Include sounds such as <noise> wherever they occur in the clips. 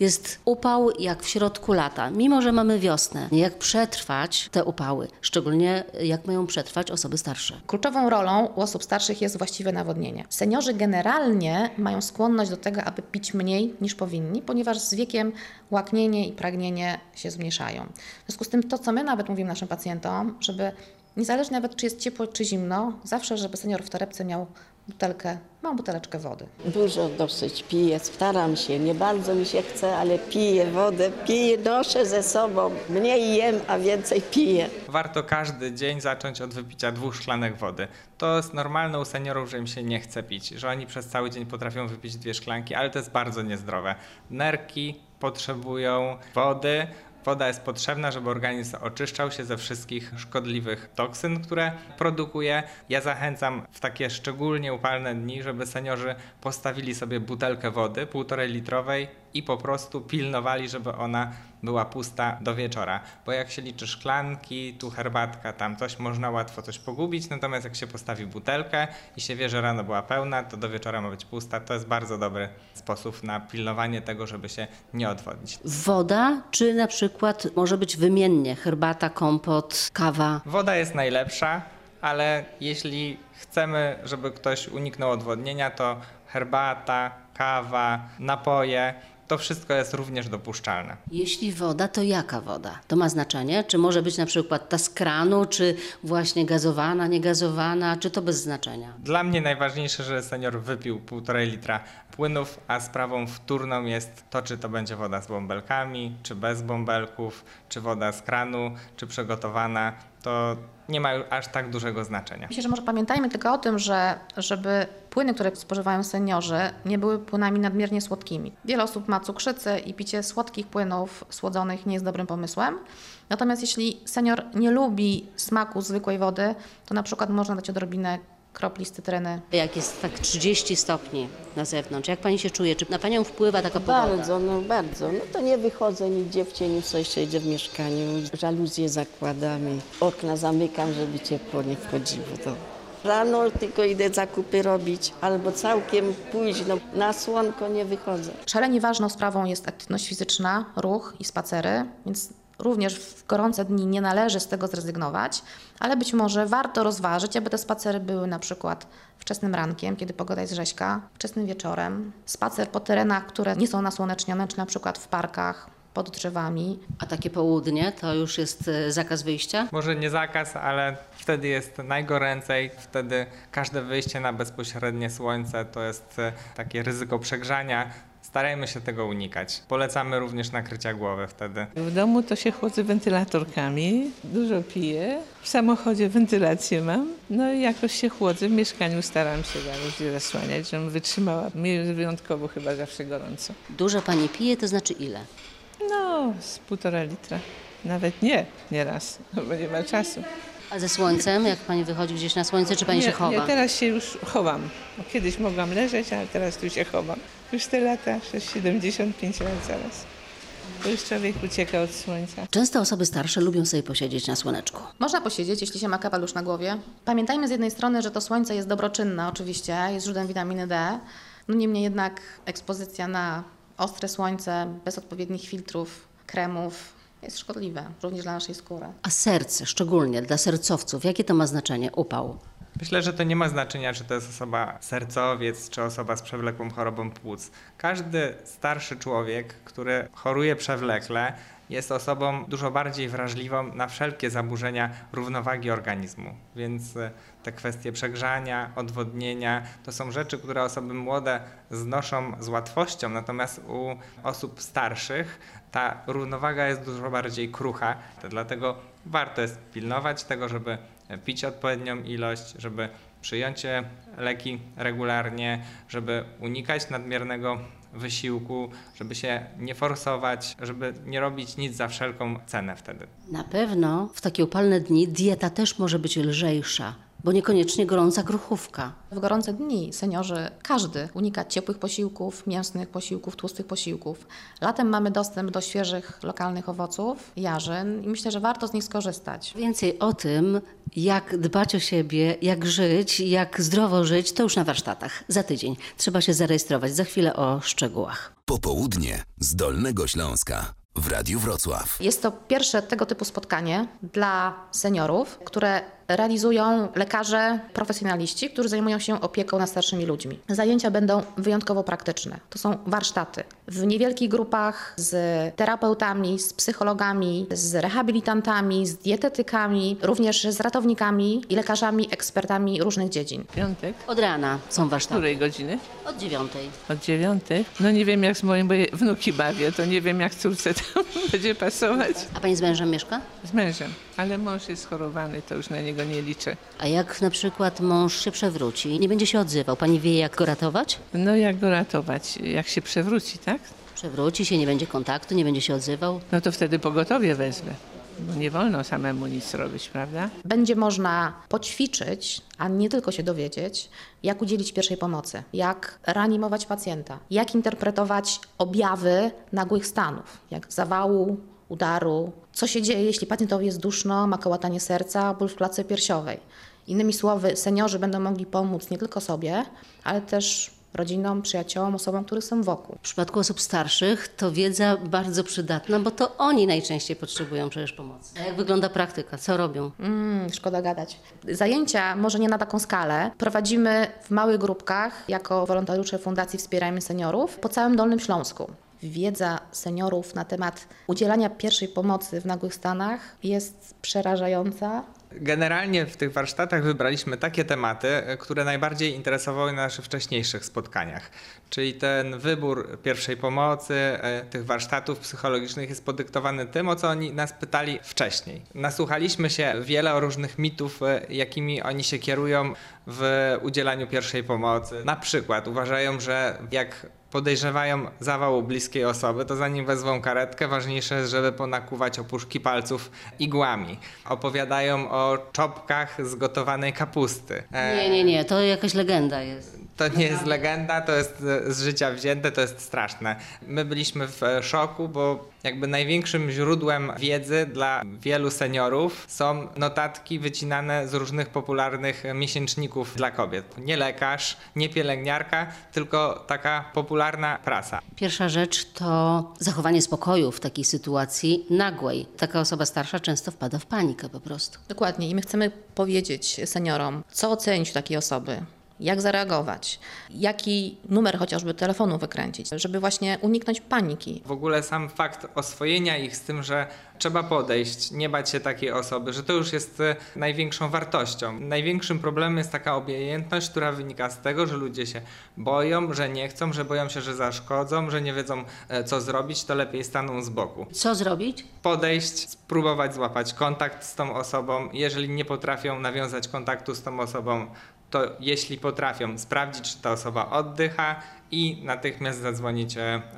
Jest upał jak w środku lata, mimo że mamy wiosnę. Jak przetrwać te upały, szczególnie jak mają przetrwać osoby starsze? Kluczową rolą u osób starszych jest właściwe nawodnienie. Seniorzy generalnie mają skłonność do tego, aby pić mniej niż powinni, ponieważ z wiekiem łaknienie i pragnienie się zmniejszają. W związku z tym to, co my nawet mówimy naszym pacjentom, żeby niezależnie nawet czy jest ciepło czy zimno, zawsze, żeby senior w torebce miał butelkę, małą buteleczkę wody. Dużo dosyć piję, staram się, nie bardzo mi się chce, ale piję wodę, piję, noszę ze sobą. Mniej jem, a więcej piję. Warto każdy dzień zacząć od wypicia dwóch szklanek wody. To jest normalne u seniorów, że im się nie chce pić, że oni przez cały dzień potrafią wypić dwie szklanki, ale to jest bardzo niezdrowe. Nerki potrzebują wody, Woda jest potrzebna, żeby organizm oczyszczał się ze wszystkich szkodliwych toksyn, które produkuje. Ja zachęcam w takie szczególnie upalne dni, żeby seniorzy postawili sobie butelkę wody, półtorej litrowej i po prostu pilnowali, żeby ona była pusta do wieczora. Bo jak się liczy szklanki, tu herbatka, tam coś, można łatwo coś pogubić, natomiast jak się postawi butelkę i się wie, że rano była pełna, to do wieczora ma być pusta. To jest bardzo dobry sposób na pilnowanie tego, żeby się nie odwodnić. Woda, czy na przykład może być wymiennie herbata, kompot, kawa? Woda jest najlepsza, ale jeśli chcemy, żeby ktoś uniknął odwodnienia, to herbata, kawa, napoje to wszystko jest również dopuszczalne. Jeśli woda, to jaka woda? To ma znaczenie? Czy może być na przykład ta z kranu, czy właśnie gazowana, niegazowana, czy to bez znaczenia? Dla mnie najważniejsze, że senior wypił półtorej litra płynów, a sprawą wtórną jest to, czy to będzie woda z bąbelkami, czy bez bąbelków, czy woda z kranu, czy przygotowana. To nie ma aż tak dużego znaczenia. Myślę, że może pamiętajmy tylko o tym, że żeby płyny, które spożywają seniorzy, nie były płynami nadmiernie słodkimi. Wiele osób ma cukrzycę i picie słodkich płynów słodzonych nie jest dobrym pomysłem. Natomiast jeśli senior nie lubi smaku zwykłej wody, to na przykład można dać odrobinę kropli z cytryny. Jak jest tak 30 stopni na zewnątrz, jak pani się czuje? Czy na panią wpływa taka pogoda? Bardzo, no bardzo. No to nie wychodzę nigdzie w cieniu, coś siedzę w mieszkaniu. Żaluzje zakładam i okna zamykam, żeby ciepło nie wchodziło. To rano tylko idę zakupy robić albo całkiem późno. Na słonko nie wychodzę. Szalenie ważną sprawą jest aktywność fizyczna, ruch i spacery, więc również w gorące dni nie należy z tego zrezygnować, ale być może warto rozważyć, aby te spacery były na przykład wczesnym rankiem, kiedy pogoda jest rzeźka, wczesnym wieczorem, spacer po terenach, które nie są nasłonecznione, czy na przykład w parkach, pod drzewami. A takie południe to już jest e, zakaz wyjścia? Może nie zakaz, ale wtedy jest najgoręcej, wtedy każde wyjście na bezpośrednie słońce to jest e, takie ryzyko przegrzania. Starajmy się tego unikać. Polecamy również nakrycia głowy wtedy. W domu to się chłodzę wentylatorkami, dużo piję. W samochodzie wentylację mam, no i jakoś się chłodzę. W mieszkaniu staram się jakoś zasłaniać, żebym wytrzymała. Mi jest wyjątkowo chyba zawsze gorąco. Dużo pani pije, to znaczy ile? No, z półtora litra. Nawet nie, nieraz, bo nie ma czasu. A ze słońcem, jak pani wychodzi gdzieś na słońce, czy pani nie, się chowa? Nie, teraz się już chowam. Kiedyś mogłam leżeć, ale teraz tu się chowam. Już te lata, 75 lat zaraz. To już człowiek ucieka od słońca. Często osoby starsze lubią sobie posiedzieć na słoneczku. Można posiedzieć, jeśli się ma kapelusz na głowie. Pamiętajmy z jednej strony, że to słońce jest dobroczynne oczywiście, jest źródłem witaminy D. No niemniej jednak ekspozycja na ostre słońce bez odpowiednich filtrów, kremów jest szkodliwe również dla naszej skóry. A serce, szczególnie dla sercowców, jakie to ma znaczenie? Upał. Myślę, że to nie ma znaczenia, czy to jest osoba sercowiec, czy osoba z przewlekłą chorobą płuc. Każdy starszy człowiek, który choruje przewlekle, jest osobą dużo bardziej wrażliwą na wszelkie zaburzenia równowagi organizmu. Więc e, te kwestie przegrzania, odwodnienia to są rzeczy, które osoby młode znoszą z łatwością, natomiast u osób starszych ta równowaga jest dużo bardziej krucha. Dlatego warto jest pilnować tego, żeby pić odpowiednią ilość, żeby przyjąć leki regularnie, żeby unikać nadmiernego wysiłku, żeby się nie forsować, żeby nie robić nic za wszelką cenę wtedy. Na pewno w takie upalne dni dieta też może być lżejsza. Bo niekoniecznie gorąca gruchówka. W gorące dni seniorzy, każdy unika ciepłych posiłków, mięsnych posiłków, tłustych posiłków. Latem mamy dostęp do świeżych, lokalnych owoców, jarzyn i myślę, że warto z nich skorzystać. Więcej o tym, jak dbać o siebie, jak żyć, jak zdrowo żyć, to już na warsztatach. Za tydzień. Trzeba się zarejestrować. Za chwilę o szczegółach. Popołudnie z Dolnego Śląska w Radiu Wrocław. Jest to pierwsze tego typu spotkanie dla seniorów, które realizują lekarze profesjonaliści, którzy zajmują się opieką nad starszymi ludźmi. Zajęcia będą wyjątkowo praktyczne. To są warsztaty w niewielkich grupach z terapeutami, z psychologami, z rehabilitantami, z dietetykami, również z ratownikami i lekarzami, ekspertami różnych dziedzin. Piątek? Od rana są warsztaty. której godziny? Od dziewiątej. Od dziewiątej? No nie wiem jak z moim, bo je wnuki bawię, to nie wiem jak córce tam <laughs> będzie pasować. A pani z mężem mieszka? Z mężem, ale mąż jest chorowany, to już na niego nie liczę. A jak na przykład mąż się przewróci i nie będzie się odzywał, pani wie jak go ratować? No jak go ratować? Jak się przewróci, tak? Przewróci się, nie będzie kontaktu, nie będzie się odzywał. No to wtedy pogotowie wezmę. Bo nie wolno samemu nic robić, prawda? Będzie można poćwiczyć, a nie tylko się dowiedzieć, jak udzielić pierwszej pomocy, jak reanimować pacjenta, jak interpretować objawy nagłych stanów, jak zawału, udaru, co się dzieje, jeśli pacjentowi jest duszno, ma kołatanie serca, ból w klatce piersiowej. Innymi słowy, seniorzy będą mogli pomóc nie tylko sobie, ale też rodzinom, przyjaciołom, osobom, które są wokół. W przypadku osób starszych to wiedza bardzo przydatna, bo to oni najczęściej potrzebują przecież pomocy. A jak wygląda praktyka? Co robią? Mm, szkoda gadać. Zajęcia może nie na taką skalę. Prowadzimy w małych grupkach jako wolontariusze Fundacji Wspierajmy Seniorów po całym Dolnym Śląsku. Wiedza seniorów na temat udzielania pierwszej pomocy w nagłych stanach jest przerażająca. Generalnie w tych warsztatach wybraliśmy takie tematy, które najbardziej interesowały na naszych wcześniejszych spotkaniach. Czyli ten wybór pierwszej pomocy, e, tych warsztatów psychologicznych jest podyktowany tym, o co oni nas pytali wcześniej. Nasłuchaliśmy się wiele różnych mitów, e, jakimi oni się kierują w udzielaniu pierwszej pomocy. Na przykład uważają, że jak podejrzewają zawału bliskiej osoby, to zanim wezwą karetkę, ważniejsze jest, żeby ponakuwać opuszki palców igłami. Opowiadają o czopkach z gotowanej kapusty. E, Nie, nie, nie, to jakaś legenda jest. to nie jest legenda, to jest z życia wzięte, to jest straszne. My byliśmy w szoku, bo jakby największym źródłem wiedzy dla wielu seniorów są notatki wycinane z różnych popularnych miesięczników dla kobiet. Nie lekarz, nie pielęgniarka, tylko taka popularna prasa. Pierwsza rzecz to zachowanie spokoju w takiej sytuacji nagłej. Taka osoba starsza często wpada w panikę po prostu. Dokładnie. I my chcemy powiedzieć seniorom, co ocenić u takiej osoby, jak zareagować, jaki numer chociażby telefonu wykręcić, żeby właśnie uniknąć paniki. W ogóle sam fakt oswojenia ich z tym, że trzeba podejść, nie bać się takiej osoby, że to już jest e, największą wartością. Największym problemem jest taka obojętność, która wynika z tego, że ludzie się boją, że nie chcą, że boją się, że zaszkodzą, że nie wiedzą e, co zrobić, to lepiej staną z boku. Co zrobić? Podejść, spróbować złapać kontakt z tą osobą. Jeżeli nie potrafią nawiązać kontaktu z tą osobą, to jeśli potrafią, sprawdzić, czy ta osoba oddycha i natychmiast zadzwonić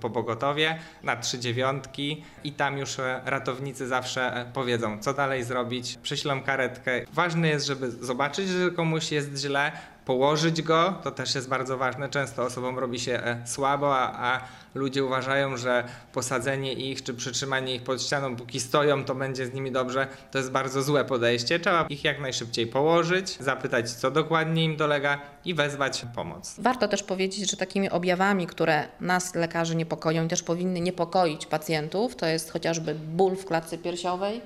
po pogotowie na trzy dziewiątki i tam już e, ratownicy zawsze e, powiedzą, co dalej zrobić, przyślą karetkę. Ważne jest, żeby zobaczyć, że komuś jest źle, położyć go, to też jest bardzo ważne. Często osobom robi się e, słabo, a, a ludzie uważają, że posadzenie ich czy przytrzymanie ich pod ścianą, póki stoją, to będzie z nimi dobrze. To jest bardzo złe podejście. Trzeba ich jak najszybciej położyć, zapytać, co dokładnie im dolega i wezwać pomoc. Warto też powiedzieć, że takimi objawami, które nas, lekarzy, niepokoją i też powinny niepokoić pacjentów, to jest chociażby ból w klatce piersiowej,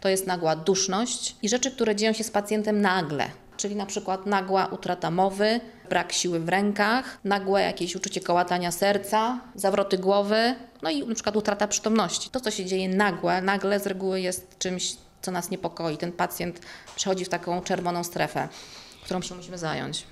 to jest nagła duszność i rzeczy, które dzieją się z pacjentem nagle, czyli na przykład nagła utrata mowy, brak siły w rękach, nagłe jakieś uczucie kołatania serca, zawroty głowy, no i na przykład utrata przytomności. To, co się dzieje nagłe, nagle z reguły jest czymś, co nas niepokoi. Ten pacjent przechodzi w taką czerwoną strefę, którą się musimy zająć.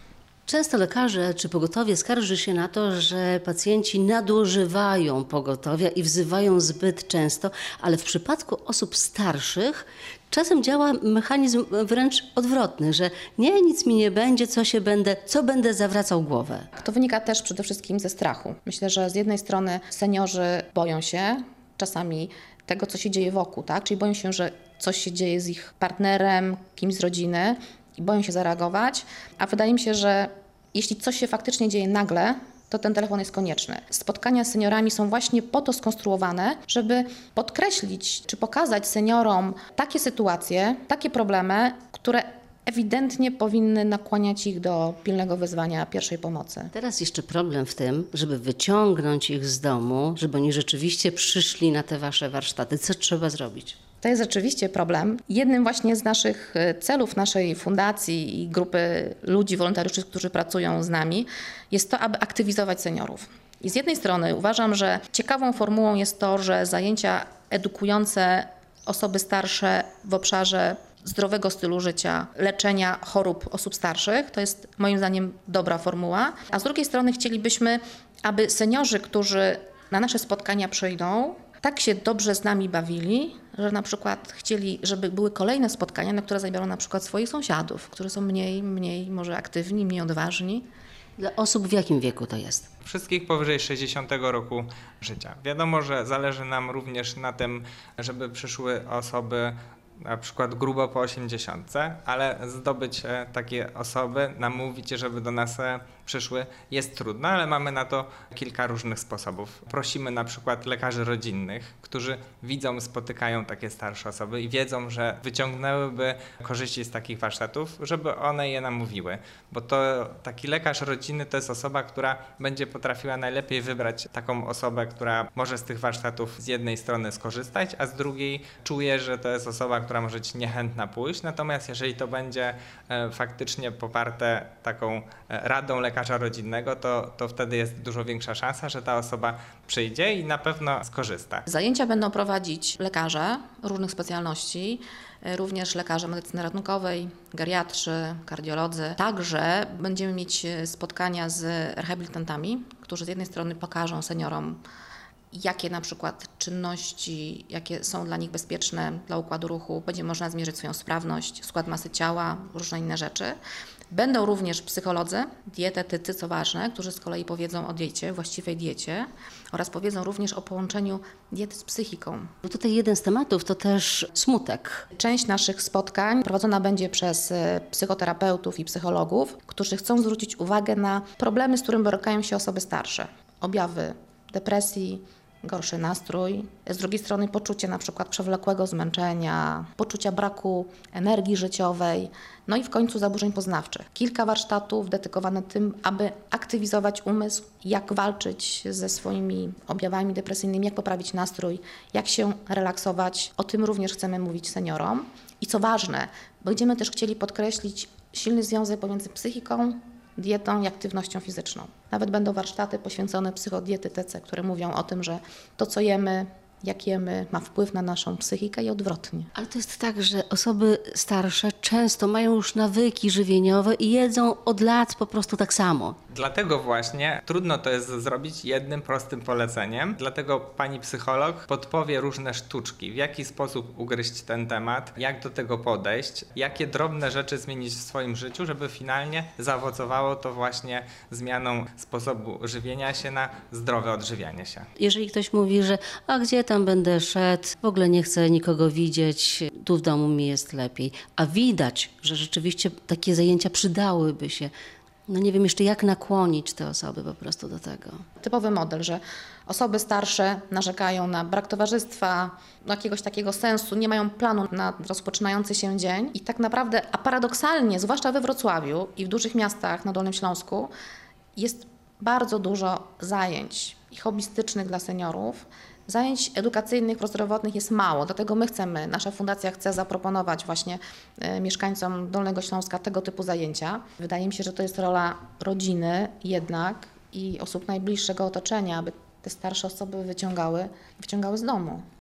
Często lekarze czy pogotowie skarży się na to, że pacjenci nadużywają pogotowia i wzywają zbyt często, ale w przypadku osób starszych czasem działa mechanizm wręcz odwrotny, że nie, nic mi nie będzie, co się będę, co będę zawracał głowę. To wynika też przede wszystkim ze strachu. Myślę, że z jednej strony seniorzy boją się czasami tego, co się dzieje wokół, tak? Czyli boją się, że coś się dzieje z ich partnerem, kimś z rodziny i boją się zareagować, a wydaje mi się, że jeśli coś się faktycznie dzieje nagle, to ten telefon jest konieczny. Spotkania z seniorami są właśnie po to skonstruowane, żeby podkreślić czy pokazać seniorom takie sytuacje, takie problemy, które ewidentnie powinny nakłaniać ich do pilnego wezwania pierwszej pomocy. Teraz jeszcze problem w tym, żeby wyciągnąć ich z domu, żeby oni rzeczywiście przyszli na te wasze warsztaty. Co trzeba zrobić? To jest rzeczywiście problem. Jednym właśnie z naszych e, celów naszej fundacji i grupy ludzi, wolontariuszy, którzy pracują z nami, jest to, aby aktywizować seniorów. I z jednej strony uważam, że ciekawą formułą jest to, że zajęcia edukujące osoby starsze w obszarze zdrowego stylu życia, leczenia chorób osób starszych, to jest moim zdaniem dobra formuła. A z drugiej strony chcielibyśmy, aby seniorzy, którzy na nasze spotkania przyjdą, tak się dobrze z nami bawili, że na przykład chcieli, żeby były kolejne spotkania, na które zabiorą na przykład swoich sąsiadów, którzy są mniej, mniej może aktywni, mniej odważni. Dla osób w jakim wieku to jest? Wszystkich powyżej 60 roku życia. Wiadomo, że zależy nam również na tym, żeby przyszły osoby na przykład grubo po 80, ale zdobyć e, takie osoby, namówić, je, żeby do nas e, przyszły jest trudno, ale mamy na to kilka różnych sposobów. Prosimy na przykład lekarzy rodzinnych, którzy widzą, spotykają takie starsze osoby i wiedzą, że wyciągnęłyby korzyści z takich warsztatów, żeby one je namówiły. Bo to taki lekarz rodzinny to jest osoba, która będzie potrafiła najlepiej wybrać taką osobę, która może z tych warsztatów z jednej strony skorzystać, a z drugiej czuje, że to jest osoba, która może być niechętna pójść. Natomiast jeżeli to będzie e, faktycznie poparte taką e, radą lekarza rodzinnego, to, to wtedy jest dużo większa szansa, że ta osoba przyjdzie i na pewno skorzysta. Zajęcia będą prowadzić lekarze różnych specjalności, e, również lekarze medycyny ratunkowej, geriatrzy, kardiolodzy. Także będziemy mieć e, spotkania z rehabilitantami, którzy z jednej strony pokażą seniorom, jakie na przykład czynności, jakie są dla nich bezpieczne dla układu ruchu, będzie można zmierzyć swoją sprawność, skład masy ciała, różne inne rzeczy. Będą również psycholodzy, dietetycy, co ważne, którzy z kolei powiedzą o diecie, właściwej diecie oraz powiedzą również o połączeniu diety z psychiką. Bo tutaj jeden z tematów to też smutek. Część naszych spotkań prowadzona będzie przez e, psychoterapeutów i psychologów, którzy chcą zwrócić uwagę na problemy, z którymi borykają się osoby starsze. Objawy depresji, gorszy nastrój, z drugiej strony poczucie na przykład przewlekłego zmęczenia, poczucia braku energii życiowej, no i w końcu zaburzeń poznawczych. Kilka warsztatów dedykowane tym, aby aktywizować umysł, jak walczyć ze swoimi objawami depresyjnymi, jak poprawić nastrój, jak się relaksować. O tym również chcemy mówić seniorom. I co ważne, będziemy też chcieli podkreślić silny związek pomiędzy psychiką, dietą i aktywnością fizyczną. Nawet będą warsztaty poświęcone psychodietetyce, które mówią o tym, że to, co jemy, jak jemy, ma wpływ na naszą psychikę i odwrotnie. Ale to jest tak, że osoby starsze często mają już nawyki żywieniowe i jedzą od lat po prostu tak samo. Dlatego właśnie trudno to jest zrobić jednym prostym poleceniem. Dlatego pani psycholog podpowie różne sztuczki, w jaki sposób ugryźć ten temat, jak do tego podejść, jakie drobne rzeczy zmienić w swoim życiu, żeby finalnie zaowocowało to właśnie zmianą sposobu żywienia się na zdrowe odżywianie się. Jeżeli ktoś mówi, że a gdzie tam będę szedł, w ogóle nie chcę nikogo widzieć, tu w domu mi jest lepiej, a widać, że rzeczywiście takie zajęcia przydałyby się, no nie wiem jeszcze jak nakłonić te osoby po prostu do tego. Typowy model, że osoby starsze narzekają na brak towarzystwa, jakiegoś takiego sensu, nie mają planu na rozpoczynający się dzień i tak naprawdę, a paradoksalnie, zwłaszcza we Wrocławiu i w dużych miastach na Dolnym Śląsku, jest bardzo dużo zajęć i hobbystycznych dla seniorów. Zajęć edukacyjnych, prozdrowotnych jest mało, dlatego my chcemy, nasza fundacja chce zaproponować właśnie e, mieszkańcom Dolnego Śląska tego typu zajęcia. Wydaje mi się, że to jest rola rodziny jednak i osób najbliższego otoczenia, aby te starsze osoby wyciągały, wyciągały z domu.